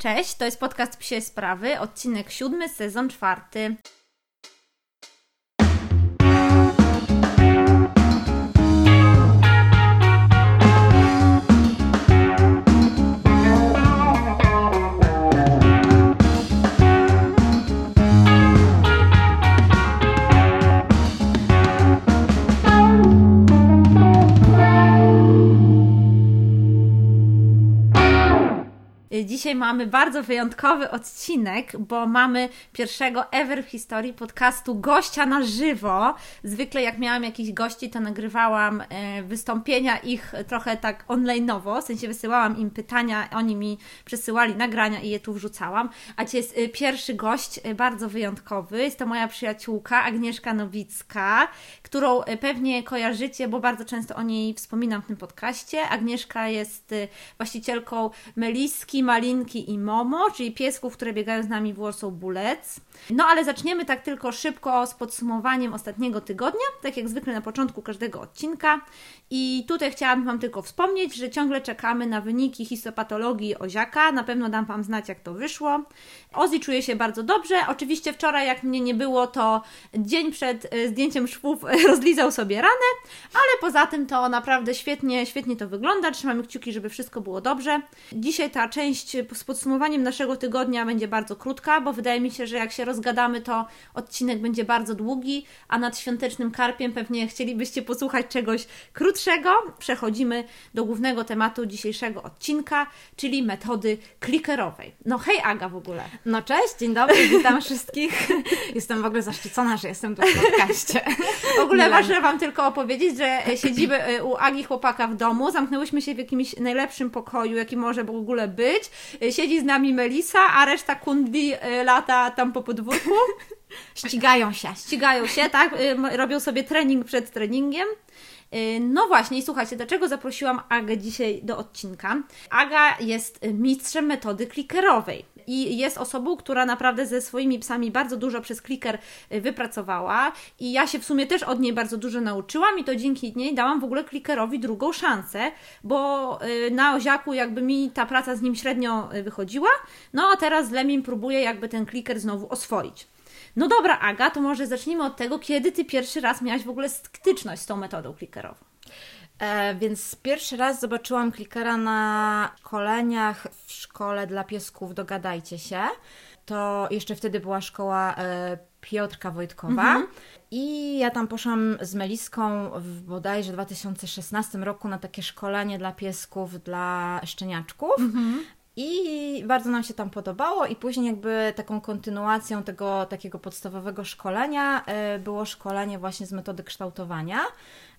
Cześć, to jest podcast Psie Sprawy, odcinek siódmy, sezon czwarty. Dzisiaj mamy bardzo wyjątkowy odcinek, bo mamy pierwszego ever w historii podcastu gościa na żywo. Zwykle jak miałam jakichś gości, to nagrywałam e, wystąpienia ich trochę tak online'owo, w sensie wysyłałam im pytania, oni mi przesyłali nagrania i je tu wrzucałam. A dzisiaj jest e, pierwszy gość e, bardzo wyjątkowy. Jest to moja przyjaciółka Agnieszka Nowicka, którą pewnie kojarzycie, bo bardzo często o niej wspominam w tym podcaście. Agnieszka jest właścicielką Meliski, Malinki i Momo, czyli piesków, które biegają z nami w Warsaw Bullets. No ale zaczniemy tak tylko szybko z podsumowaniem ostatniego tygodnia, tak jak zwykle na początku każdego odcinka. I tutaj chciałabym Wam tylko wspomnieć, że ciągle czekamy na wyniki histopatologii Oziaka. Na pewno dam Wam znać, jak to wyszło. Ozzy czuje się bardzo dobrze. Oczywiście wczoraj, jak mnie nie było, to dzień przed e, zdjęciem szwów rozlizał sobie ranę, ale poza tym to naprawdę świetnie, świetnie to wygląda. Trzymamy kciuki, żeby wszystko było dobrze. Dzisiaj ta część z podsumowaniem naszego tygodnia będzie bardzo krótka, bo wydaje mi się, że jak się rozgadamy, to odcinek będzie bardzo długi, a nad świątecznym karpiem pewnie chcielibyście posłuchać czegoś krótszego. Przechodzimy do głównego tematu dzisiejszego odcinka, czyli metody klikerowej. No hej Aga w ogóle. No cześć, dzień dobry, witam wszystkich. Jestem w ogóle zaszczycona, że jestem tu w podcaście. W ogóle ważne Wam tylko opowiedzieć, że siedzimy e, u Agi chłopaka w domu, zamknęłyśmy się w jakimś najlepszym pokoju, jaki może w ogóle być. E, siedzi z nami Melisa, a reszta kundli e, lata tam po podwórku. Ścigają się. Ścigają się, tak? Robią sobie trening przed treningiem. No właśnie, i słuchajcie, dlaczego zaprosiłam Agę dzisiaj do odcinka? Aga jest mistrzem metody klikerowej i jest osobą, która naprawdę ze swoimi psami bardzo dużo przez kliker y, wypracowała i ja się w sumie też od niej bardzo dużo nauczyłam i to dzięki niej dałam w ogóle klikerowi drugą szansę, bo y, na Oziaku jakby mi ta praca z nim średnio y, wychodziła, no a teraz z Lemim próbuję jakby ten kliker znowu oswoić. No dobra, Aga, to może zacznijmy od tego, kiedy Ty pierwszy raz miałaś w ogóle styczność z tą metodą klikerową. E, więc pierwszy raz zobaczyłam klikera na koleniach w szkole dla piesków Dogadajcie się. To jeszcze wtedy była szkoła e, Piotrka Wojtkowa. Mhm. I ja tam poszłam z Meliską w bodajże 2016 roku na takie szkolenie dla piesków, dla szczeniaczków. Mhm. I bardzo nam się tam podobało, i później, jakby taką kontynuacją tego takiego podstawowego szkolenia e, było szkolenie właśnie z metody kształtowania.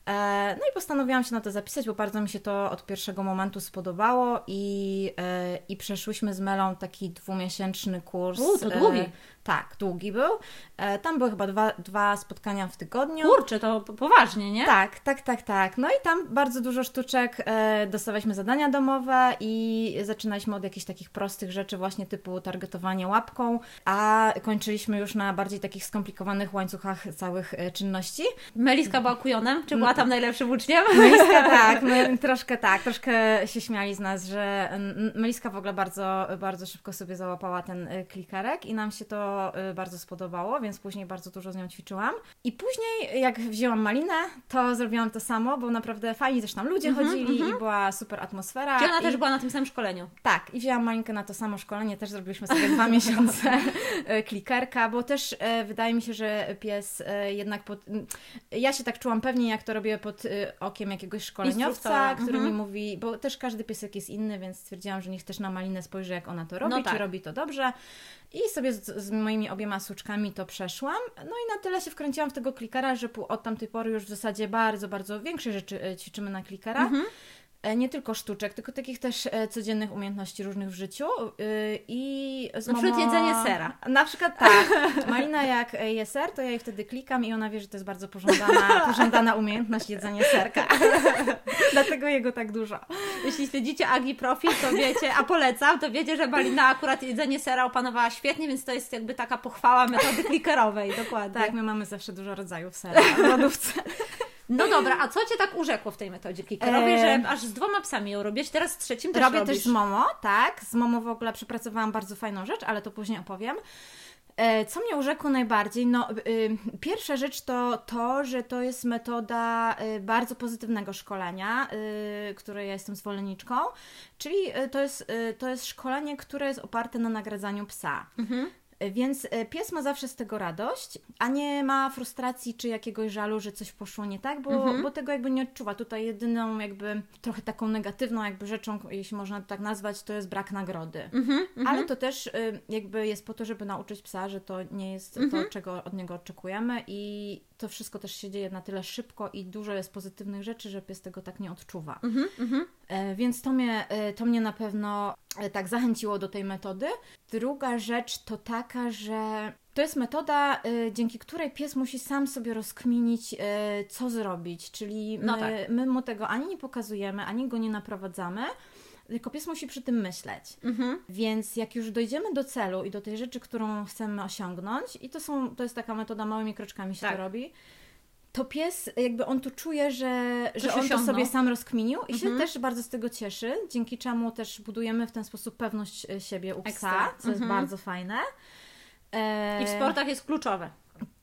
E, no i postanowiłam się na to zapisać, bo bardzo mi się to od pierwszego momentu spodobało i, e, i przeszłyśmy z Melą taki dwumiesięczny kurs. U, to długi. Tak, długi był. E, tam były chyba dwa, dwa spotkania w tygodniu. Kurczę, to poważnie, nie? Tak, tak, tak, tak. No i tam bardzo dużo sztuczek, e, dostawaliśmy zadania domowe i zaczynaliśmy od jakichś takich prostych rzeczy, właśnie typu targetowanie łapką, a kończyliśmy już na bardziej takich skomplikowanych łańcuchach całych e, czynności. Meliska była kujonem? Czy była tam najlepszym uczniem? Meliska tak, my, troszkę tak, troszkę się śmiali z nas, że Meliska w ogóle bardzo, bardzo szybko sobie załapała ten klikerek i nam się to Y, bardzo spodobało, więc później bardzo dużo z nią ćwiczyłam. I później, jak wzięłam malinę, to zrobiłam to samo, bo naprawdę fajnie też tam ludzie mm -hmm, chodzili mm -hmm. i była super atmosfera. Czy ona i... też była na tym samym szkoleniu? Tak, i wzięłam malinkę na to samo szkolenie, też zrobiliśmy sobie dwa miesiące y, klikerka, bo też e, wydaje mi się, że pies jednak pod... Ja się tak czułam pewnie, jak to robię pod okiem jakiegoś szkoleniowca, który mm -hmm. mi mówi, bo też każdy piesek jest inny, więc stwierdziłam, że niech też na malinę spojrzy, jak ona to robi, no tak. czy robi to dobrze. I sobie z, z, moimi obiema suczkami to przeszłam. No i na tyle się wkręciłam w tego klikera, że od tamtej pory już w zasadzie bardzo, bardzo większe rzeczy e, ćwiczymy na klikera. Mhm. E, nie tylko sztuczek, tylko takich też e, codziennych umiejętności różnych w życiu. I z Na przykład jedzenie sera. Na przykład tak. Malina jak je ser, to ja jej wtedy klikam i ona wie, że to jest bardzo pożądana, pożądana umiejętność jedzenia serka. Dlatego jego tak dużo. Jeśli śledzicie Agi profil, to wiecie, a polecam, to wiecie, że Malina akurat jedzenie sera opanowała świetnie, więc to jest jakby taka pochwała metody klikerowej, dokładnie. Tak, my mamy zawsze dużo rodzajów sera w lodówce. No dobra, a co Cię tak urzekło w tej metodzie klikerowej, Em. że aż z dwoma psami ją robisz, teraz z trzecim też Robię robisz. też z Momo, tak. Z Momo w ogóle przepracowałam bardzo fajną rzecz, ale to później opowiem. E, Co mnie urzekło najbardziej? No, y, pierwsza rzecz to to, że to jest metoda y, bardzo pozytywnego szkolenia, y, której ja jestem zwolenniczką, czyli y, to jest, y, to jest szkolenie, które jest oparte na nagradzaniu psa. Y, Więc y, pies ma zawsze z tego radość, a nie ma frustracji czy jakiegoś żalu, że coś poszło nie tak, bo, bo tego jakby nie odczuwa. Tutaj jedyną jakby trochę taką negatywną jakby rzeczą, jeśli można to tak nazwać, to jest brak nagrody. Ale to też y, jakby jest po to, żeby nauczyć psa, że to nie jest to, czego od niego oczekujemy i to wszystko też się dzieje na tyle szybko i dużo jest pozytywnych rzeczy, że pies tego tak nie odczuwa. E, Więc to mnie, e, to mnie na pewno e, tak zachęciło do tej metody. Druga rzecz to taka, że to jest metoda, dzięki której pies musi sam sobie rozkminić, co zrobić. Czyli my, No tak. my mu tego ani nie pokazujemy, ani go nie naprowadzamy. Tylko pies musi przy tym myśleć. Mhm. Więc jak już dojdziemy do celu i do tej rzeczy, którą chcemy osiągnąć, i to, są, to jest taka metoda, małymi kroczkami się Tak. to robi, to pies jakby on tu czuje, że, że on to sobie sam rozkminił i Mhm. się też bardzo z tego cieszy, dzięki czemu też budujemy w ten sposób pewność e, siebie u psa, Ekstra. co jest Mhm. bardzo fajne. E, I w sportach jest kluczowe.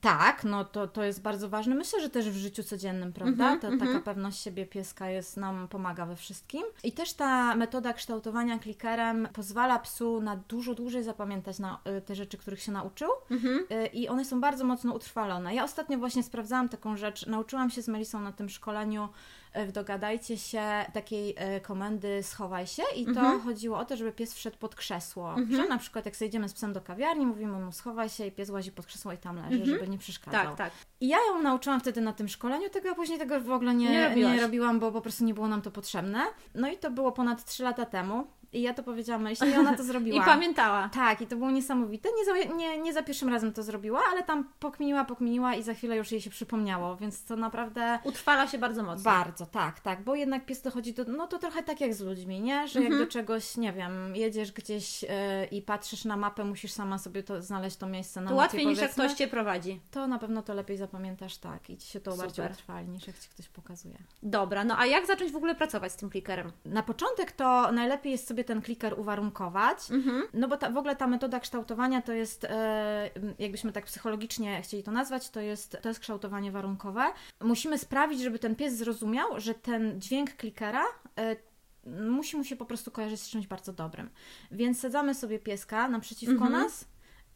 Tak, no to, to jest bardzo ważne. Myślę, że też w życiu codziennym, prawda? Mhm, Ta, mhm. Taka pewność siebie pieska jest, nam pomaga we wszystkim. I też ta metoda kształtowania klikerem pozwala psu na dużo dłużej zapamiętać na, y, te rzeczy, których się nauczył. Mhm. Y, I one są bardzo mocno utrwalone. Ja ostatnio właśnie sprawdzałam taką rzecz. Nauczyłam się z Melisą na tym szkoleniu y, w Dogadajcie się takiej komendy schowaj się i to Mhm. chodziło o to, żeby pies wszedł pod krzesło. Że na przykład jak zejdziemy z psem do kawiarni, mówimy mu schowaj się i pies łazi pod krzesło i tam leży, żeby nie przeszkadzał. Tak, tak. I ja ją nauczyłam wtedy na tym szkoleniu, tego a później tego w ogóle nie, Nie nie, robiłam, bo po prostu nie było nam to potrzebne. No i to było ponad 3 lata temu. I ja to powiedziałam Melisie i ona to I zrobiła. pamiętała. Tak, i to było niesamowite. Nie za, nie, nie za pierwszym razem to zrobiła, ale tam pokminiła, pokminiła i za chwilę już jej się przypomniało, więc to naprawdę Utrwala się bardzo mocno. bardzo, tak, tak, bo jednak pies dochodzi do, no to trochę tak jak z ludźmi, nie? Że jak Mhm. do czegoś, nie wiem, jedziesz gdzieś yy, i patrzysz na mapę, musisz sama sobie to znaleźć to miejsce na To mapie, łatwiej niż jak ktoś Cię prowadzi. to na pewno to lepiej zapamiętasz tak i ci się to bardziej Super. utrwali niż jak ci ktoś pokazuje. Dobra, no a jak zacząć w ogóle pracować z tym klikerem? Na początek to najlepiej jest sobie ten kliker uwarunkować, Mhm. no bo ta, w ogóle ta metoda kształtowania to jest, e, jakbyśmy tak psychologicznie chcieli to nazwać, to jest, to jest kształtowanie warunkowe. Musimy sprawić, żeby ten pies zrozumiał, że ten dźwięk klikera e, musi mu się po prostu kojarzyć z czymś bardzo dobrym. Więc sadzamy sobie pieska naprzeciwko Mhm. nas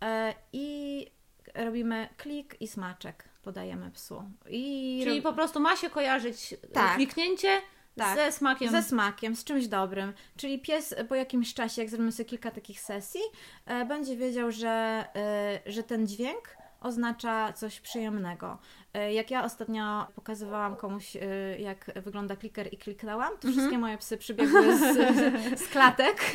e, i robimy klik i smaczek podajemy psu. I Czyli rob- po prostu ma się kojarzyć Tak. kliknięcie Tak. ze smakiem. Ze smakiem, z czymś dobrym. Czyli pies po jakimś czasie, jak zrobimy sobie kilka takich sesji, e, będzie wiedział, że, e, że ten dźwięk oznacza coś przyjemnego. E, jak ja ostatnio pokazywałam komuś, e, jak wygląda kliker i kliknęłam, to Mhm. wszystkie moje psy przybiegły z, z klatek.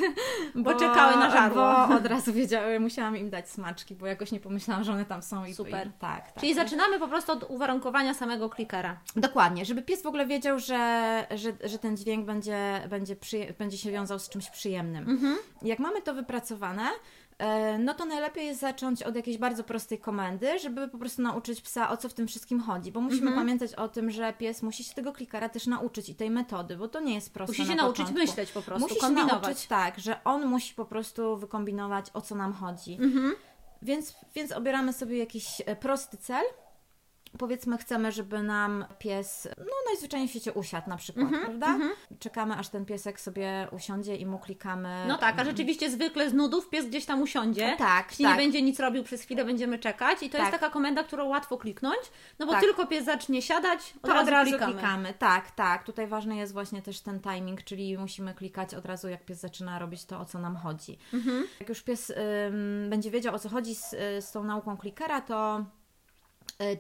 Bo czekały na żarło. Bo od razu wiedziały, musiałam im dać smaczki, bo jakoś nie pomyślałam, że one tam są. I, Super. I, tak, tak. Czyli zaczynamy po prostu od uwarunkowania samego klikera. Dokładnie, żeby pies w ogóle wiedział, że, że, że ten dźwięk będzie, będzie, będzie się wiązał z czymś przyjemnym. Mhm. Jak mamy to wypracowane, no to najlepiej jest zacząć od jakiejś bardzo prostej komendy, żeby po prostu nauczyć psa, o co w tym wszystkim chodzi, bo musimy Mhm. pamiętać o tym, że pies musi się tego klikera też nauczyć i tej metody, bo to nie jest proste Musi się na nauczyć początku. myśleć po prostu, Musi się kombinować. nauczyć tak, że on musi po prostu wykombinować, o co nam chodzi. Mhm. Więc, więc obieramy sobie jakiś e, prosty cel. Powiedzmy, chcemy, żeby nam pies, no najzwyczajniej w świecie usiadł na przykład, Mhm, prawda? Czekamy, aż ten piesek sobie usiądzie i mu klikamy. No tak, a rzeczywiście zwykle z nudów pies gdzieś tam usiądzie. Tak, Jeśli tak. nie będzie nic robił przez chwilę, będziemy czekać i to jest Tak. taka komenda, którą łatwo kliknąć, no bo Tak. tylko pies zacznie siadać, od To razu, od razu klikamy. klikamy. Tak, tak. Tutaj ważny jest właśnie też ten timing, czyli musimy klikać od razu, jak pies zaczyna robić to, o co nam chodzi. Mhm. Jak już pies ym, będzie wiedział, o co chodzi z, y, z tą nauką klikera, to,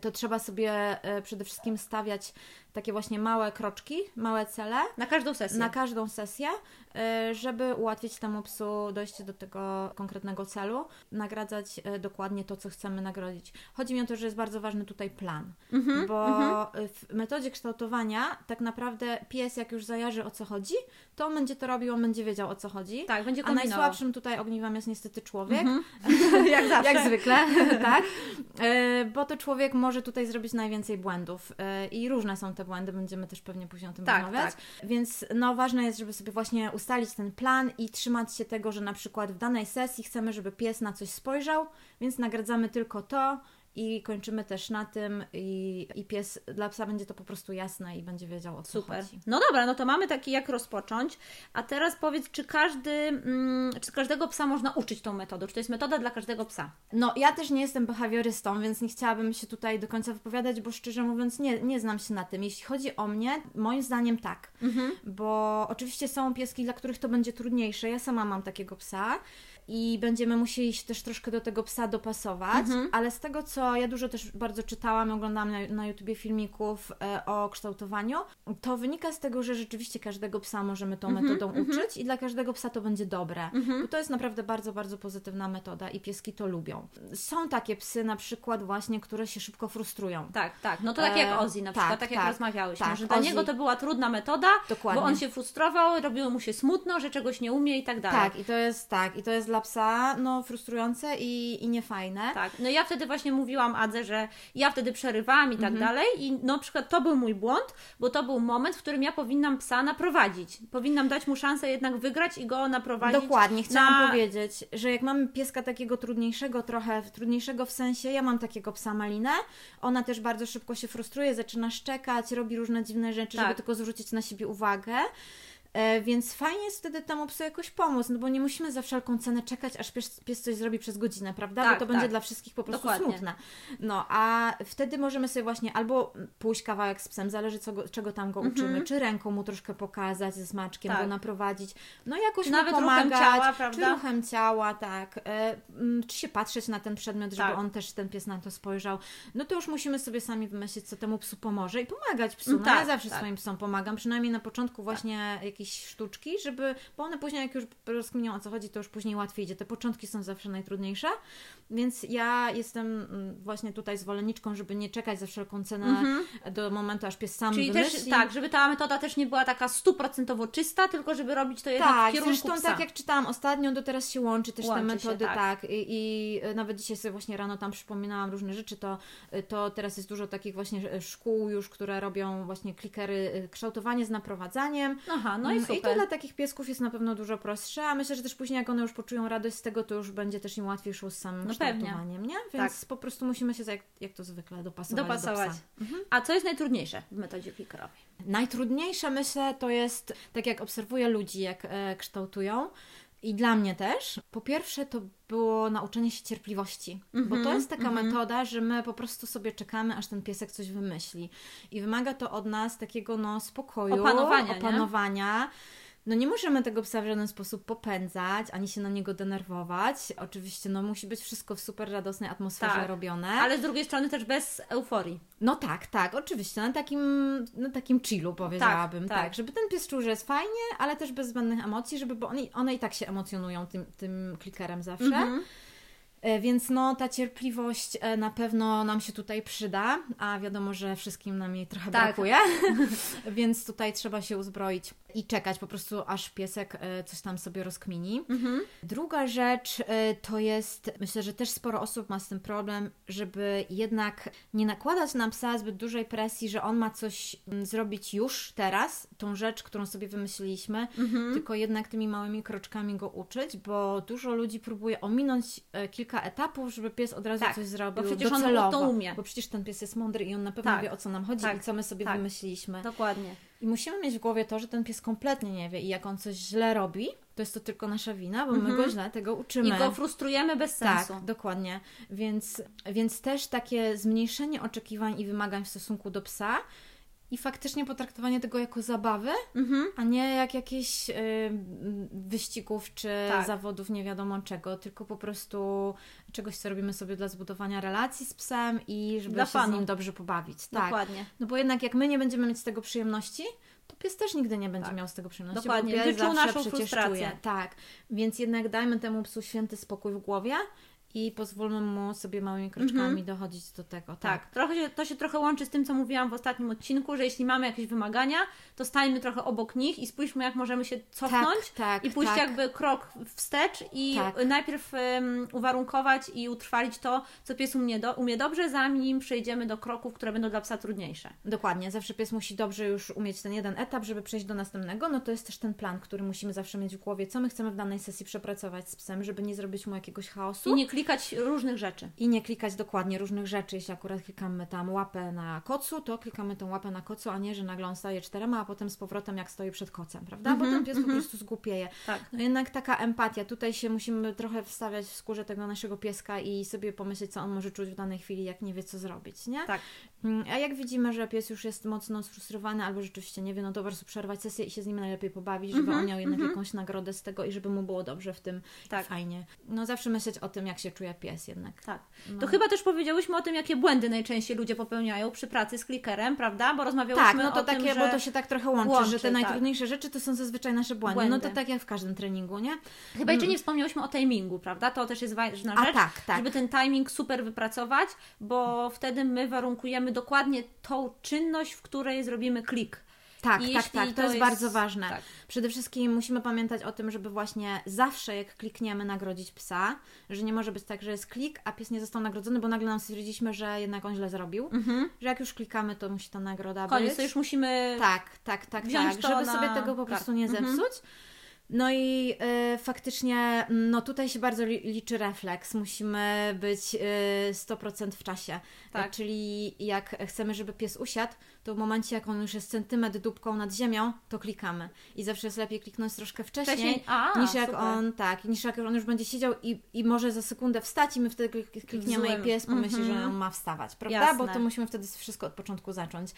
to trzeba sobie y, przede wszystkim stawiać takie właśnie małe kroczki, małe cele Na każdą sesję. na każdą sesję, y, żeby ułatwić temu psu dojście do tego konkretnego celu, nagradzać y, dokładnie to, co chcemy nagrodzić. Chodzi mi o to, że jest bardzo ważny tutaj plan, Mhm, bo w metodzie kształtowania tak naprawdę pies, jak już zajarzy o co chodzi, to on będzie to robił, on będzie wiedział o co chodzi. Tak, będzie A kombinował. najsłabszym tutaj ogniwem jest niestety człowiek, Jak zawsze. jak zwykle, tak? Bo to człowiek może tutaj zrobić najwięcej błędów i różne są te błędy, będziemy też pewnie później o tym Tak, rozmawiać. Więc no ważne jest, żeby sobie właśnie ustalić ten plan i trzymać się tego, że na przykład w danej sesji chcemy, żeby pies na coś spojrzał, więc nagradzamy tylko to i kończymy też na tym i, i pies, dla psa będzie to po prostu jasne i będzie wiedział o co Super. chodzi. No dobra, no to mamy taki jak rozpocząć. A teraz powiedz, czy każdy, mm, czy każdego psa można uczyć tą metodą? Czy to jest metoda dla każdego psa? No, ja też nie jestem behawiorystą, więc nie chciałabym się tutaj do końca wypowiadać, bo szczerze mówiąc nie, nie znam się na tym. Jeśli chodzi o mnie, moim zdaniem tak. Bo oczywiście są pieski, dla których to będzie trudniejsze. Ja sama mam takiego psa i będziemy musieli się też troszkę do tego psa dopasować, ale z tego, co ja dużo też bardzo czytałam, oglądałam na, na YouTubie filmików e, o kształtowaniu, to wynika z tego, że rzeczywiście każdego psa możemy tą metodą uczyć i dla każdego psa to będzie dobre, bo to jest naprawdę bardzo, bardzo pozytywna metoda i pieski to lubią. Są takie psy na przykład właśnie, które się szybko frustrują. Tak, tak. No to tak E, jak Ozzy na tak, przykład, tak, jak tak, rozmawiałyśmy, tak, że dla Ozzy. niego to była trudna metoda, Dokładnie. bo on się frustrował, robiło mu się smutno, że czegoś nie umie i tak dalej. Tak, i to jest tak, i to jest dla psa no frustrujące i, i niefajne. Tak, no ja wtedy właśnie mówiłam Adze, że ja wtedy przerywałam i Mhm. tak dalej i no, na przykład to był mój błąd, bo to był moment, w którym ja powinnam psa naprowadzić. Powinnam dać mu szansę jednak wygrać i go naprowadzić. Dokładnie, chciałam na... powiedzieć, że jak mamy pieska takiego trudniejszego trochę, trudniejszego w sensie, ja mam takiego psa Malinę, ona też bardzo szybko się frustruje, zaczyna szczekać, robi różne dziwne rzeczy, Tak. żeby tylko zwrócić na siebie uwagę. E, Więc fajnie jest wtedy temu psu jakoś pomóc, no bo nie musimy za wszelką cenę czekać, aż pies, pies coś zrobi przez godzinę, prawda? Tak, bo to będzie tak. dla wszystkich po prostu Dokładnie. smutne. No, a wtedy możemy sobie właśnie albo pójść kawałek z psem, zależy co go, czego tam go uczymy, czy ręką mu troszkę pokazać ze smaczkiem, Mhm. Tak. go naprowadzić, no jakoś Czy mu nawet ruchem pomagać, ciała, czy prawda? ruchem ciała, tak, e, czy się patrzeć na ten przedmiot, żeby Tak. on też, ten pies na to spojrzał, no to już musimy sobie sami wymyślić, co temu psu pomoże i pomagać psu, Mm, no tak, ja zawsze tak. swoim psom pomagam, przynajmniej na początku właśnie jakieś sztuczki, żeby, bo one później jak już rozkminią o co chodzi, to już później łatwiej idzie, te początki są zawsze najtrudniejsze, więc ja jestem mm, właśnie tutaj zwolenniczką, żeby nie czekać za wszelką cenę do momentu, aż pies sam Mhm. Czyli wymyśli. też tak, żeby ta metoda też nie była taka stuprocentowo czysta, tylko żeby robić to jednak w Tak, kierunku zresztą psa. tak jak czytałam ostatnio, do teraz się łączy też Łączy te się, metody, tak. tak. I, I nawet dzisiaj sobie właśnie rano tam przypominałam różne rzeczy, to, to teraz jest dużo takich właśnie szkół już, które robią właśnie klikery, kształtowanie z naprowadzaniem. Aha, no i Mm, I to super. dla takich piesków jest na pewno dużo prostsze, a myślę, że też później jak one już poczują radość z tego, to już będzie też im łatwiej szło z samym No kształtowaniem, nie? Więc po prostu musimy się jak, jak to zwykle dopasować, Dopasować. do psa. A co jest najtrudniejsze w metodzie klikerowej? Najtrudniejsze myślę to jest, tak jak obserwuję ludzi, jak e, kształtują. I dla mnie też. Po pierwsze, to było nauczenie się cierpliwości, bo to jest taka metoda, że my po prostu sobie czekamy, aż ten piesek coś wymyśli. I wymaga to od nas takiego no, spokoju, Opanowania, nie? No nie możemy tego psa w żaden sposób popędzać, ani się na niego denerwować. Oczywiście no, musi być wszystko w super radosnej atmosferze Tak. robione. Ale z drugiej strony też bez euforii. No tak, tak, oczywiście, na takim, na takim chillu powiedziałabym, tak. tak, żeby ten pies czuł, że jest fajnie, ale też bez zbędnych emocji, żeby, bo one, one i tak się emocjonują tym, tym klikerem zawsze. Mhm. E, Więc no, ta cierpliwość e, na pewno nam się tutaj przyda, a wiadomo, że wszystkim nam jej trochę Tak. brakuje, więc tutaj trzeba się uzbroić i czekać po prostu, aż piesek e, coś tam sobie rozkmini. Mhm. Druga rzecz to jest, myślę, że też sporo osób ma z tym problem, żeby jednak nie nakładać na psa zbyt dużej presji, że on ma coś mm, zrobić już teraz, tą rzecz, którą sobie wymyśliliśmy, Mhm. tylko jednak tymi małymi kroczkami go uczyć, bo dużo ludzi próbuje ominąć e, kilka etapów, żeby pies od razu Tak, coś zrobił bo przecież on docelowo. to umie. Bo przecież ten pies jest mądry i on na pewno Tak, wie, o co nam chodzi tak, i co my sobie tak. wymyśliliśmy. Dokładnie. I musimy mieć w głowie to, że ten pies kompletnie nie wie i jak on coś źle robi, to jest to tylko nasza wina, bo my go źle tego uczymy. Mhm. I go frustrujemy bez sensu. Tak, dokładnie. Więc, więc też takie zmniejszenie oczekiwań i wymagań w stosunku do psa i faktycznie potraktowanie tego jako zabawy, Mhm. a nie jak jakichś y, wyścigów czy Tak. zawodów nie wiadomo czego, tylko po prostu czegoś, co robimy sobie dla zbudowania relacji z psem i żeby Dla się fanu. z nim dobrze pobawić. Tak. Dokładnie. No bo jednak jak my nie będziemy mieć z tego przyjemności, to pies też nigdy nie będzie Tak. miał z tego przyjemności. Dokładnie. Bo pies zawsze naszą przecież frustrację. czuje. Tak. Więc jednak dajmy temu psu święty spokój w głowie i pozwólmy mu sobie małymi kroczkami dochodzić do tego. Tak. Tak, trochę się, to się trochę łączy z tym, co mówiłam w ostatnim odcinku, że jeśli mamy jakieś wymagania, to stańmy trochę obok nich i spójrzmy, jak możemy się cofnąć tak, i pójść tak. jakby krok wstecz i Tak. najpierw em, uwarunkować i utrwalić to, co pies umie, do, umie dobrze, zanim przejdziemy do kroków, które będą dla psa trudniejsze. Dokładnie, zawsze pies musi dobrze już umieć ten jeden etap, żeby przejść do następnego. No to jest też ten plan, który musimy zawsze mieć w głowie, co my chcemy w danej sesji przepracować z psem, żeby nie zrobić mu jakiegoś chaosu. I nie klikać różnych rzeczy. I nie klikać dokładnie różnych rzeczy. Jeśli akurat klikamy tam łapę na kocu, to klikamy tą łapę na kocu, a nie, że nagle on staje czterema, a potem z powrotem jak stoi przed kocem, prawda? Bo ten pies po prostu zgłupieje. Tak. No jednak taka empatia. Tutaj się musimy trochę wstawiać w skórze tego naszego pieska i sobie pomyśleć, co on może czuć w danej chwili, jak nie wie, co zrobić, nie? Tak. Mm, A jak widzimy, że pies już jest mocno sfrustrowany albo rzeczywiście nie wie, no to po prostu przerwać sesję i się z nim najlepiej pobawić, żeby on miał jednak jakąś nagrodę z tego i żeby mu było dobrze w tym Tak. fajnie. No zawsze myśleć o tym, jak się czuje pies jednak. Tak. To chyba też powiedziałyśmy o tym, jakie błędy najczęściej ludzie popełniają przy pracy z klikerem, prawda? Bo rozmawiałyśmy Tak, no to o takie, tym, że... bo to się tak trochę łączy, łączy, że te tak. najtrudniejsze rzeczy to są zazwyczaj nasze błędy. Błędy. No to tak jak w każdym treningu, nie? Chyba jeszcze nie wspomniałyśmy o timingu, prawda? To też jest ważna A rzecz, tak, tak. żeby ten timing super wypracować, bo wtedy my warunkujemy dokładnie tą czynność, w której zrobimy klik. Tak, I tak, tak. To, to jest, jest- bardzo ważne. tak. Przede wszystkim musimy pamiętać o tym, żeby właśnie zawsze jak klikniemy nagrodzić psa, że nie może być tak, że jest klik, a pies nie został nagrodzony, bo nagle nam stwierdziliśmy, że jednak on źle zrobił. Że jak już klikamy, to musi ta nagroda Mhm. Koniec, być. to już musimy... Tak, tak, tak, tak. Żeby na- sobie tego po tak. prostu nie zepsuć. No i y, faktycznie, no tutaj się bardzo li, liczy refleks. Musimy być y, 100% w czasie. Tak. Czyli jak chcemy, żeby pies usiadł, to w momencie, jak on już jest centymetr dupką nad ziemią, to klikamy. I zawsze jest lepiej kliknąć troszkę wcześniej, Wcześniej? A, niż jak super. on, tak, niż jak on już będzie siedział i, i może za sekundę wstać i my wtedy klik- klikniemy i pies pomyśli, Mhm. że on ma wstawać, prawda? Jasne. Bo to musimy wtedy wszystko od początku zacząć.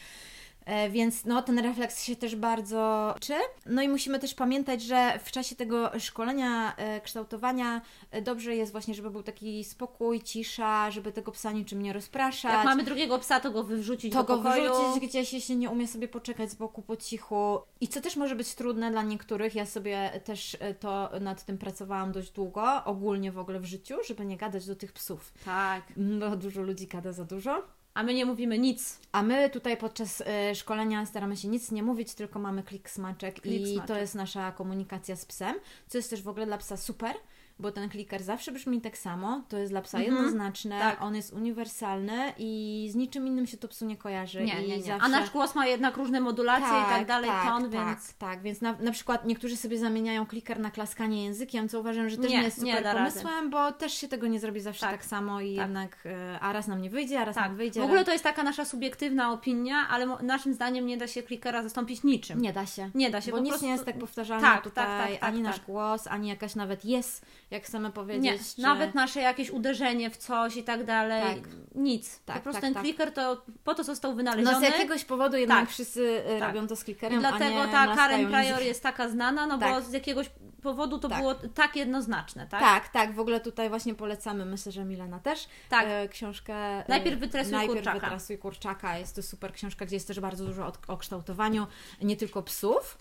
E, Więc no, ten refleks się też bardzo czy. No i musimy też pamiętać, że w czasie tego szkolenia, e, kształtowania e, dobrze jest właśnie, żeby był taki spokój, cisza, żeby tego psa niczym nie rozpraszać. Jak mamy drugiego psa, to go wyrzucić to do go pokoju. wyrzucić gdzieś, jeśli nie umie sobie poczekać z boku po cichu. I co też może być trudne dla niektórych, ja sobie też to nad tym pracowałam dość długo, ogólnie w ogóle w życiu, żeby nie gadać do tych psów. Tak. Bo dużo ludzi gada za dużo. A my nie mówimy nic. A my tutaj podczas e, szkolenia staramy się nic nie mówić, tylko mamy klik smaczek Klik i smaczek. to jest nasza komunikacja z psem, co jest też w ogóle dla psa super, bo ten kliker zawsze brzmi tak samo, to jest dla psa jednoznaczne, tak. on jest uniwersalny i z niczym innym się to psu nie kojarzy. Nie, nie, nie. Zawsze... A nasz głos ma jednak różne modulacje i tak dalej, ton, tak, więc... Tak, więc na, na przykład niektórzy sobie zamieniają kliker na klaskanie językiem, co uważam, że też Nie, nie, jest nie super rady. pomysłem, bo też się tego nie zrobi zawsze Tak, tak, samo i tak. jednak, e, a raz nam nie wyjdzie, a raz Tak, nam wyjdzie. w ogóle to jest taka nasza subiektywna opinia, ale naszym zdaniem nie da się klikera zastąpić niczym. Nie da się. Nie da się, Bo nic prostu... nie jest tak powtarzalne Tak, tutaj, tak, tak, tak, ani nasz tak. głos, ani jakaś nawet jest, jak chcemy powiedzieć. Nie, czy... nawet nasze jakieś uderzenie w coś i tak dalej, Tak. nic. Tak, po prostu tak, ten tak. kliker to po to został wynaleziony. No z jakiegoś powodu jednak Tak. wszyscy e, Tak. robią to z I klikerem, dlatego a nie ta Karen Prior językiem. jest taka znana, no bo Tak. z jakiegoś powodu to Tak. było tak jednoznaczne, tak? Tak, tak, w ogóle tutaj właśnie polecamy, myślę, że Milena też, Tak. e, książkę e, Najpierw wytresuj Najpierw kurczaka. wytresuj kurczaka. Jest to super książka, gdzie jest też bardzo dużo o, o kształtowaniu, nie tylko psów.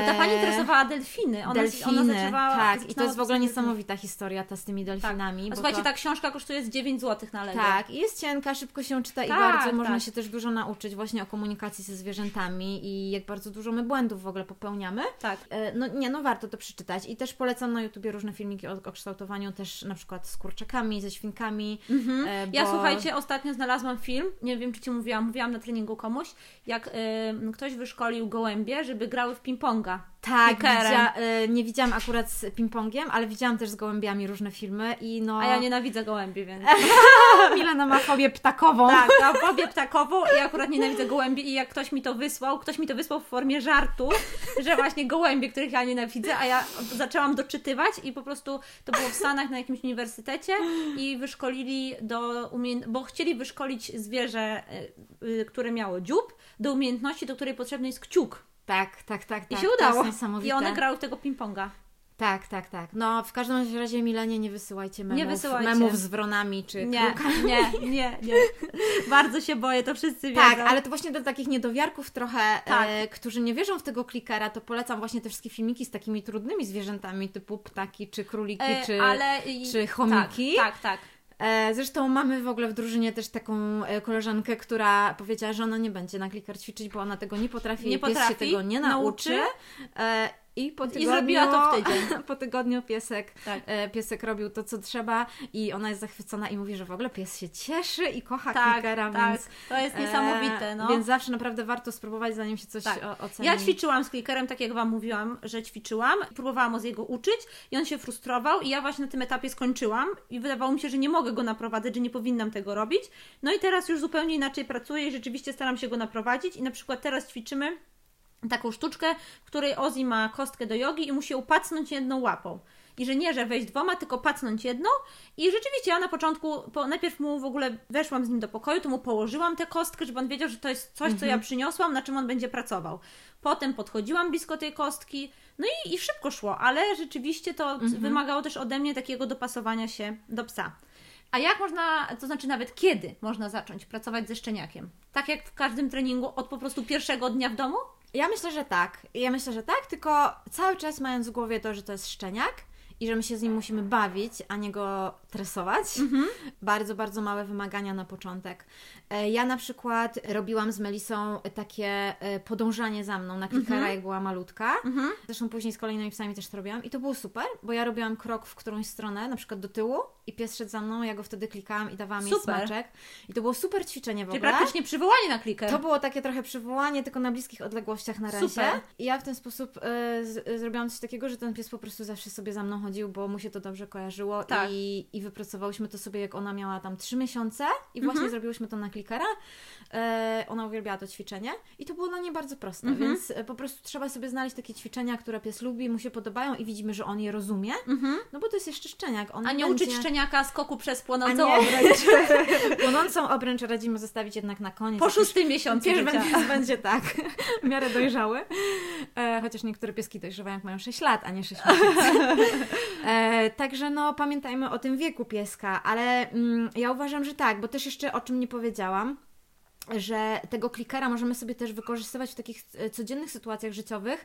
Bo ta pani E, interesowała delfiny. Ona, delfiny, ona zaczęła, tak, i to jest w ogóle niesamowita historia ta z tymi delfiny. delfinami. Tak. Słuchajcie, to... ta książka kosztuje z 9 zł na Lego. Tak, i jest cienka, szybko się czyta i Tak, bardzo można tak. się też dużo nauczyć właśnie o komunikacji ze zwierzętami i jak bardzo dużo my błędów w ogóle popełniamy. tak. E, No nie, no warto to przeczytać i też polecam na YouTubie różne filmiki o, o kształtowaniu też na przykład z kurczakami, ze świnkami. e, Mhm. Ja bo- słuchajcie, ostatnio znalazłam film, nie wiem czy Ci mówiłam, mówiłam na treningu komuś, jak y, ktoś wyszkolił gołębie, żeby grały w ping-ponga. Tak, widzia, e, nie widziałam akurat z ping-pongiem, ale widziałam też z gołębiami różne filmy i no... A ja nienawidzę gołębi, więc... Milena ma fobię ptakową. Tak, ja pobię ptakową i akurat nienawidzę gołębi i jak ktoś mi to wysłał, ktoś mi to wysłał w formie żartu, że właśnie gołębie, których ja nienawidzę, a ja zaczęłam doczytywać i po prostu to było w Stanach na jakimś uniwersytecie i wyszkolili do umie... bo chcieli wyszkolić zwierzę, y, y, które miało dziób, do umiejętności, do której potrzebny jest kciuk. Tak, tak, tak. I tak, się to udało. I one grały w tego ping-ponga. Tak, tak, tak. No w każdym razie Milenie nie wysyłajcie memów, Nie wysyłajcie. memów z wronami czy Nie, krukami. nie, nie, nie. Bardzo się boję, to wszyscy wiedzą. Tak, ale to właśnie do takich niedowiarków trochę, Tak. e, którzy nie wierzą w tego klikera, to polecam właśnie te wszystkie filmiki z takimi trudnymi zwierzętami typu ptaki, czy króliki, E, czy, ale... czy chomiki. Tak, tak, tak. E, zresztą mamy w ogóle w drużynie też taką e, koleżankę, która powiedziała, że ona nie będzie na kliker ćwiczyć, bo ona tego nie potrafi, Nie nie pies się potrafi, tego nie nauczy. nauczy. I po tygodniu, zrobiła to w tydzień. po tygodniu piesek, Tak. e, piesek robił to, co trzeba i ona jest zachwycona i mówi, że w ogóle pies się cieszy i kocha Tak, klikera, tak. więc... To jest niesamowite, e, no. Więc zawsze naprawdę warto spróbować, zanim się coś Tak. oceni. Ja ćwiczyłam z klikerem, tak jak Wam mówiłam, że ćwiczyłam. Próbowałam z jego uczyć i on się frustrował i ja właśnie na tym etapie skończyłam i wydawało mi się, że nie mogę go naprowadzać, że nie powinnam tego robić. No i teraz już zupełnie inaczej pracuję i rzeczywiście staram się go naprowadzić i na przykład teraz ćwiczymy taką sztuczkę, w której Ozzy ma kostkę do jogi i musi ją pacnąć jedną łapą. I że nie, że wejść dwoma, tylko pacnąć jedną. I rzeczywiście ja na początku, po, najpierw mu w ogóle weszłam z nim do pokoju, to mu położyłam tę kostkę, żeby on wiedział, że to jest coś, co ja przyniosłam, na czym on będzie pracował. Potem podchodziłam blisko tej kostki, no i, i szybko szło, ale rzeczywiście to wymagało też ode mnie takiego dopasowania się do psa. A jak można, to znaczy nawet kiedy można zacząć pracować ze szczeniakiem? Tak jak w każdym treningu od po prostu pierwszego dnia w domu? Ja myślę, że tak. Ja myślę, że tak, tylko cały czas mając w głowie to, że to jest szczeniak i że my się z nim musimy bawić, a nie go tresować. Bardzo, bardzo małe wymagania na początek. E, Ja na przykład robiłam z Melisą takie e, podążanie za mną na klikera, jak była malutka. Zresztą później z kolejnymi psami też to robiłam i to było super, bo ja robiłam krok w którąś stronę, na przykład do tyłu i pies szedł za mną, ja go wtedy klikałam i dawałam jej Super. smaczek. I to było super ćwiczenie w Czyli ogóle. praktycznie przywołanie na kliker. To było takie trochę przywołanie, tylko na bliskich odległościach na razie. Super. I ja w ten sposób e, z, e, zrobiłam coś takiego, że ten pies po prostu zawsze sobie za mną chodził, bo mu się to dobrze kojarzyło Tak. i, i wypracowałyśmy to sobie, jak ona miała tam trzy miesiące i właśnie Mhm. zrobiłyśmy to na klikera. E, ona uwielbiała to ćwiczenie i to było dla niej bardzo proste, Mhm. więc e, po prostu trzeba sobie znaleźć takie ćwiczenia, które pies lubi, mu się podobają i widzimy, że on je rozumie, no bo to jest jeszcze szczeniak. On A nie będzie... uczyć szczeniaka skoku przez płonącą obręcz. Płonącą obręcz radzimy zostawić jednak na koniec. Po szóstym miesiącu Pies będzie, będzie tak, w miarę dojrzały. E, chociaż niektóre pieski dojrzewają, jak mają 6 lat, a nie 6 miesięcy. E, także no, pamiętajmy o tym wieku pieska, ale mm, ja uważam, że tak, bo też jeszcze o czym nie powiedziałam, że tego klikera możemy sobie też wykorzystywać w takich e, codziennych sytuacjach życiowych,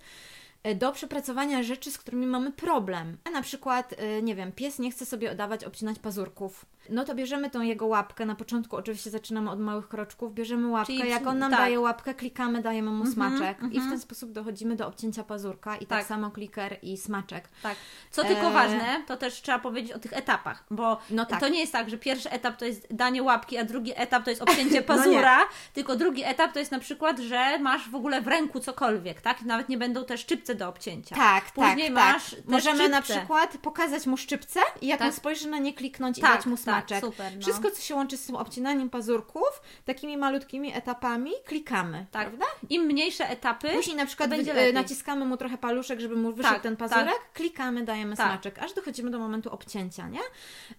do przepracowania rzeczy, z którymi mamy problem. Na przykład, e, nie wiem, pies nie chce sobie oddawać, obcinać pazurków. No to bierzemy tą jego łapkę. Na początku oczywiście zaczynamy od małych kroczków. Bierzemy łapkę. Czyli Jak on nam tak. daje łapkę, klikamy, dajemy mu smaczek. I w mhm. ten sposób dochodzimy do obcięcia pazurka. I tak, Tak. samo kliker i smaczek. Tak. Co tylko E, ważne, to też trzeba powiedzieć o tych etapach, bo No tak. to nie jest tak, że pierwszy etap to jest danie łapki, a drugi etap to jest obcięcie pazura, tylko drugi etap to jest na przykład, że masz w ogóle w ręku cokolwiek, tak? Nawet nie będą te szczypce do obcięcia. Tak, Później tak, masz tak. Możemy na szczypce. przykład pokazać mu szczypce i jak Tak. on spojrzy na nie kliknąć i Tak, dać mu tak, smaczek. super, no. Wszystko, co się łączy z tym obcinaniem pazurków, takimi malutkimi etapami, klikamy. Tak. Prawda? Im mniejsze etapy, Później na przykład wy- naciskamy mu trochę paluszek, żeby mu wyszedł Tak, ten tak. pazurek, klikamy, dajemy Tak. smaczek, aż dochodzimy do momentu obcięcia, nie?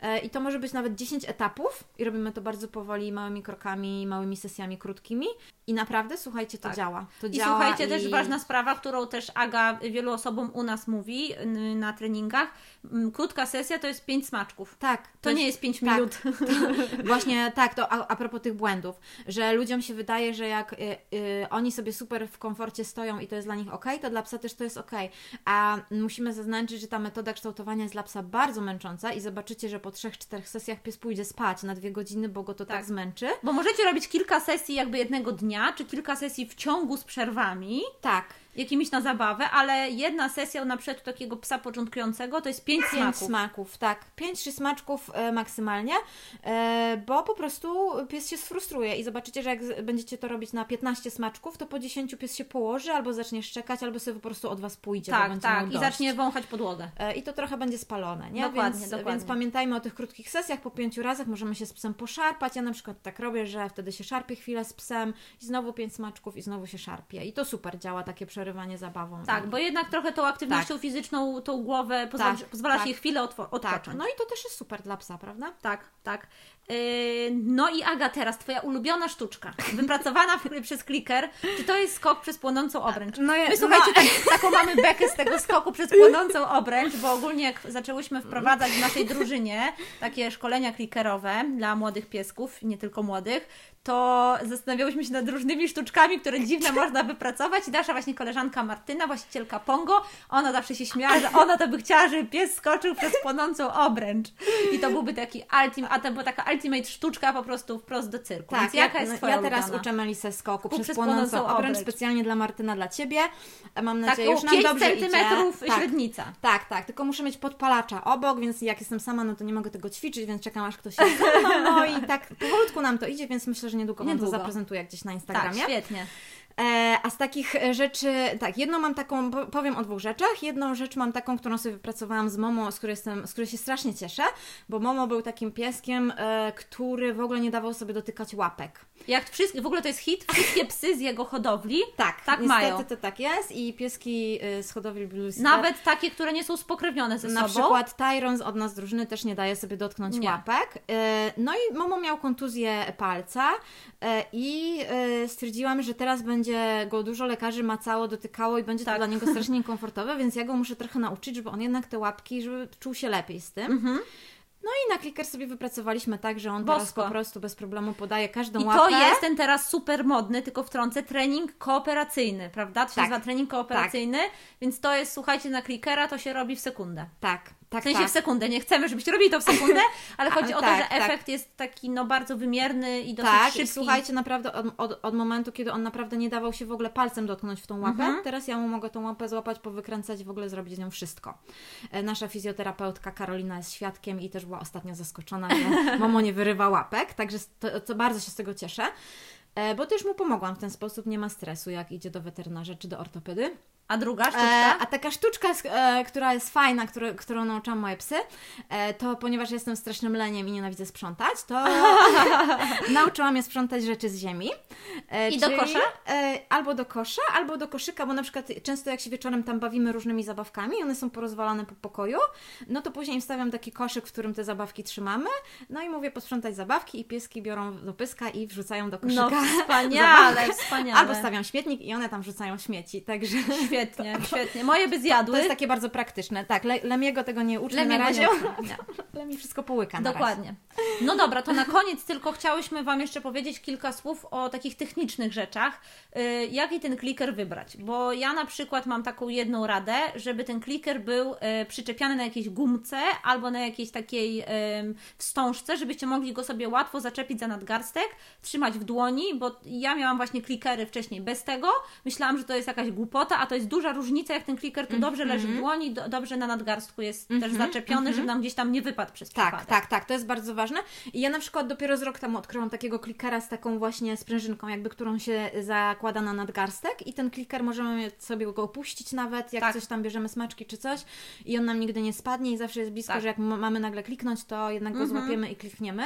E, I to może być nawet 10 etapów i robimy to bardzo powoli, małymi krokami, małymi sesjami krótkimi i naprawdę, słuchajcie, to Tak. działa. To I działa słuchajcie, i... też ważna sprawa, którą też Aga wielu osobom u nas mówi na treningach. Krótka sesja to jest 5 smaczków. Tak. To nie jest 5 tak. minut. Właśnie tak, to a, a propos tych błędów, że ludziom się wydaje, że jak y, y, oni sobie super w komforcie stoją i to jest dla nich ok, to dla psa też to jest ok. A musimy zaznaczyć, że ta metoda kształtowania jest dla psa bardzo męcząca i zobaczycie, że po 3-4 sesjach pies pójdzie spać na dwie godziny, bo go to tak, Tak. zmęczy. Bo możecie robić kilka sesji jakby jednego dnia, czy kilka sesji w ciągu z przerwami, Tak. Jakimiś na zabawę, ale jedna sesja na przykład takiego psa początkującego to jest 5 Pięć smaków. smaków, tak. Pięć, trzy smaczków e, maksymalnie, e, bo po prostu pies się sfrustruje i zobaczycie, że jak będziecie to robić na 15 smaczków, to po 10 pies się położy, albo zacznie szczekać, albo sobie po prostu od Was pójdzie, Tak, tak. I zacznie wąchać podłogę. E, I to trochę będzie spalone, nie? Dokładnie, więc, dokładnie. więc pamiętajmy o tych krótkich sesjach, po pięciu razach możemy się z psem poszarpać. Ja na przykład tak robię, że wtedy się szarpię chwilę z psem i znowu pięć smaczków i znowu się szarpię. I to super działa, takie przerywanie zabawą. Tak, bo jednak trochę tą aktywnością Tak. fizyczną, tą głowę pozwala, Tak, pozwala tak. się chwilę otwo- Tak, odpocząć. no i to też jest super dla psa, prawda? Tak, tak. Yy, no i Aga, teraz Twoja ulubiona sztuczka, wypracowana w, przez kliker, czy to jest skok przez płonącą obręcz? No ja- My słuchajcie, no. tak, taką mamy bekę z tego skoku przez płonącą obręcz, bo ogólnie jak zaczęłyśmy wprowadzać w naszej drużynie takie szkolenia klikerowe dla młodych piesków, nie tylko młodych, to zastanawiałyśmy się nad różnymi sztuczkami, które dziwne można wypracować i nasza właśnie koleżanka Martyna, właścicielka Pongo, ona zawsze się śmiała, że ona to by chciała, żeby pies skoczył przez płonącą obręcz. I to byłby taki ultimate, a to była taka ultimate sztuczka po prostu wprost do cyrku. Więc jaka jest no, Twoja ja teraz ulubiona? uczę Melisę skoku przez, przez płonącą obręcz, obręcz. specjalnie dla Martyna, dla Ciebie. Mam nadzieję, już nam 5 dobrze centymetrów idzie. Tak. średnica. Tak, tak, tylko muszę mieć podpalacza obok, więc jak jestem sama, no to nie mogę tego ćwiczyć, więc czekam aż ktoś mną, no i tak powolutku nam to idzie, więc myślę, że niedługo, Wam to zaprezentuję gdzieś na Tak, Instagramie. świetnie. E, a z takich e, rzeczy, tak, jedną mam taką, po- powiem o dwóch rzeczach. Jedną rzecz mam taką, którą sobie wypracowałam z Momo, z której, jestem, z której się strasznie cieszę, bo Momo był takim pieskiem, e, który w ogóle nie dawał sobie dotykać łapek. Jak wszystkie, w ogóle to jest hit, wszystkie psy z jego hodowli Tak, tak niestety mają. to tak jest i pieski z hodowli Blue's Nawet takie, które nie są spokrewnione ze Na sobą. przykład Tyrons od nas z drużyny też nie daje sobie dotknąć Nie. łapek. No i Momo miał kontuzję palca i stwierdziłam, że teraz będzie go dużo lekarzy macało, dotykało i będzie Tak. to dla niego strasznie niekomfortowe, więc ja go muszę trochę nauczyć, żeby on jednak te łapki, żeby czuł się lepiej z tym. Mhm. No i na kliker sobie wypracowaliśmy tak, że on teraz Bosko. po prostu bez problemu podaje każdą I łapę. to jest ten teraz super modny, tylko wtrącę, trening kooperacyjny, prawda? To się Tak. nazywa trening kooperacyjny, więc to jest, słuchajcie, na klikera to się robi w sekundę. Tak, tak, W sensie tak. w sekundę, nie chcemy, żebyście robili to w sekundę, ale chodzi o to, tak, że tak. efekt jest taki no bardzo wymierny i dosyć Tak, szybki. i słuchajcie, naprawdę od, od, od momentu, kiedy on naprawdę nie dawał się w ogóle palcem dotknąć w tą łapę, Mhm. teraz ja mu mogę tą łapę złapać, powykręcać i w ogóle zrobić z nią wszystko. E, Nasza fizjoterapeutka Karolina jest świadkiem i też była ostatnio zaskoczona, że Momo nie wyrywa łapek, także to, to bardzo się z tego cieszę. E, Bo też mu pomogłam w ten sposób, nie ma stresu, jak idzie do weterynarza czy do ortopedy. A druga E, sztuczka? a taka sztuczka, e, która jest fajna, który, którą nauczyłam moje psy, e, to ponieważ jestem strasznym leniem i nienawidzę sprzątać, to nauczyłam je sprzątać rzeczy z ziemi. E, I do kosza? E, albo do kosza, albo do koszyka, bo na przykład często jak się wieczorem tam bawimy różnymi zabawkami, one są porozwalane po pokoju, no to później im stawiam taki koszyk, w którym te zabawki trzymamy, no i mówię posprzątać zabawki i pieski biorą do pyska i wrzucają do koszyka. No wspaniale, zabawkę. wspaniale. Albo stawiam śmietnik i one tam rzucają śmieci, także... Świetnie, świetnie. Moje by zjadły. To jest takie bardzo praktyczne. Tak, Le Lemiego tego nie Lemiego na razie. nie. Lemi wszystko połyka. Dokładnie. No dobra, to na koniec tylko chciałyśmy Wam jeszcze powiedzieć kilka słów o takich technicznych rzeczach. Y, Jaki ten kliker wybrać? Bo ja na przykład mam taką jedną radę, żeby ten kliker był y, przyczepiany na jakiejś gumce albo na jakiejś takiej wstążce, żebyście mogli go sobie łatwo zaczepić za nadgarstek, trzymać w dłoni, bo ja miałam właśnie klikery wcześniej bez tego. Myślałam, że to jest jakaś głupota, a to jest duża różnica, jak ten kliker tu dobrze leży w dłoni, do, dobrze na nadgarstku jest też zaczepiony, żeby nam gdzieś tam nie wypadł przez Tak, przypadek. tak, tak, to jest bardzo ważne. I ja na przykład dopiero z rok temu odkryłam takiego klikera z taką właśnie sprężynką, jakby którą się zakłada na nadgarstek i ten kliker możemy sobie go opuścić nawet, jak Tak. coś tam bierzemy smaczki czy coś i on nam nigdy nie spadnie i zawsze jest blisko, Tak. że jak mamy nagle kliknąć, to jednak go złapiemy i klikniemy.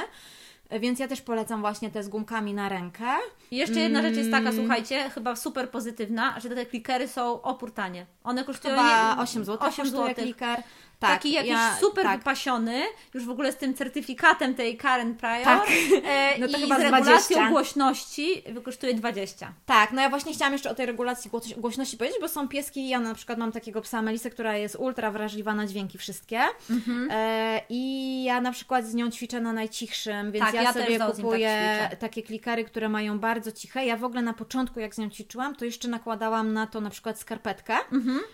Więc ja też polecam właśnie te z gumkami na rękę. I jeszcze jedna rzecz jest taka, Mm. słuchajcie, chyba super pozytywna, że te klikery są opór tanie. One kosztują Chyba nie- 8 zł 8 kosztuje zł. kliker. Tak, Taki jakiś ja- super tak. wypasiony, już w ogóle z tym certyfikatem tej Karen Prior Tak. e, No to i chyba z regulacją 20. głośności kosztuje 20. Tak, no ja właśnie chciałam jeszcze o tej regulacji głoś- głośności powiedzieć, bo są pieski, ja na przykład mam takiego psa Melisę, która jest ultra wrażliwa na dźwięki wszystkie Mhm. e, i ja na przykład z nią ćwiczę na najcichszym, więc Tak, ja, ja sobie Ozim kupuję tak takie klikery, które mają bardzo ciche. Ja w ogóle na początku jak z nią ćwiczyłam, to jeszcze nakładałam na to na przykład skarpetkę,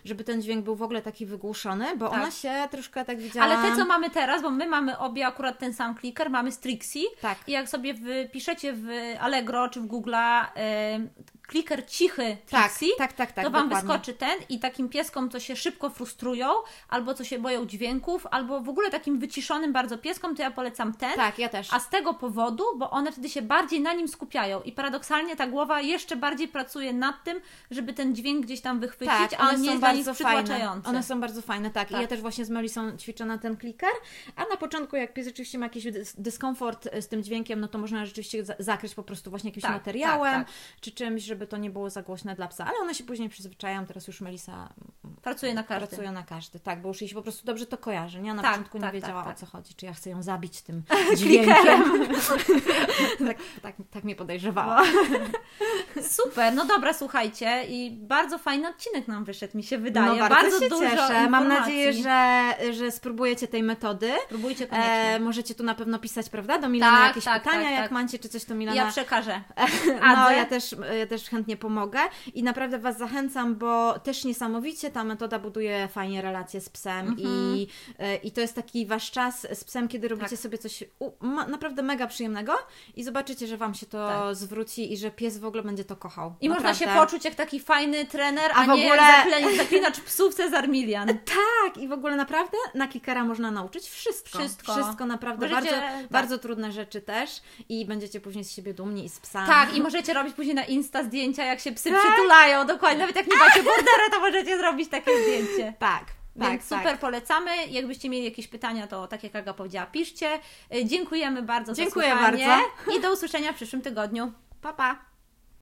żeby ten dźwięk był w ogóle taki wygłuszony, bo Mhm. Tak. ona się troszkę tak widziałam... Ale te, co mamy teraz, bo my mamy obie akurat ten sam kliker, mamy Strixie. Tak. I jak sobie wpiszecie w Allegro czy w Google'a kliker cichy Tak, Trixie, tak, tak, tak, to Wam dokładnie. wyskoczy ten i takim pieskom, co się szybko frustrują, albo co się boją dźwięków, albo w ogóle takim wyciszonym bardzo pieskom, to ja polecam ten. Tak, ja też. A z tego powodu, bo one wtedy się bardziej na nim skupiają i paradoksalnie ta głowa jeszcze bardziej pracuje nad tym, żeby ten dźwięk gdzieś tam wychwycić, Tak, a nie są jest bardzo przytłaczający. One są bardzo fajne, tak. Tak. I ja też właśnie z Melisą ćwiczę na ten kliker, a na początku jak pies rzeczywiście ma jakiś dys- dyskomfort z tym dźwiękiem, no to można rzeczywiście za- zakryć po prostu właśnie jakimś Tak, materiałem, tak, tak. czy czymś, żeby żeby to nie było za głośne dla psa, ale one się później przyzwyczajają, teraz już Melisa Pracuje na każdy. pracuje na każdy, tak, bo już jej się po prostu dobrze to kojarzy, nie? Na Tak, początku nie tak, wiedziała tak, tak. o co chodzi, czy ja chcę ją zabić tym dźwiękiem. tak, tak, tak mnie podejrzewała. Super, no dobra, słuchajcie, i bardzo fajny odcinek nam wyszedł, mi się wydaje. No, bardzo, bardzo się dużo cieszę. informacji. Mam nadzieję, że, że spróbujecie tej metody. Próbujcie koniecznie. E, możecie tu na pewno pisać, prawda? Do Milany Tak, jakieś tak, pytania, tak, jak tak. macie, czy coś to Milana. Ja przekażę. No, Adze. ja też, ja też chętnie pomogę i naprawdę Was zachęcam, bo też niesamowicie ta metoda buduje fajnie relacje z psem Mhm. i, e, i to jest taki Wasz czas z psem, kiedy robicie Tak. sobie coś u, ma, naprawdę mega przyjemnego i zobaczycie, że Wam się to Tak. zwróci i że pies w ogóle będzie to kochał. I można się Naprawdę. poczuć jak taki fajny trener, a, A w nie ogóle- jak zaklinacz psów Cezar Milian. Tak, i w ogóle naprawdę na klikera można nauczyć wszystko. Wszystko. Wszystko naprawdę. Możecie- bardzo, tak. bardzo trudne rzeczy też i będziecie później z siebie dumni i z psa. Tak, i możecie robić później na Insta zdjęcia, jak się psy przytulają, dokładnie. Nawet jak nie macie bordera, to możecie zrobić takie zdjęcie. Tak, tak, Więc super tak. polecamy. Jakbyście mieli jakieś pytania, to tak jak Aga powiedziała, piszcie. Y, Dziękujemy bardzo Dziękuję za słuchanie bardzo. i do usłyszenia w przyszłym tygodniu. Pa, pa!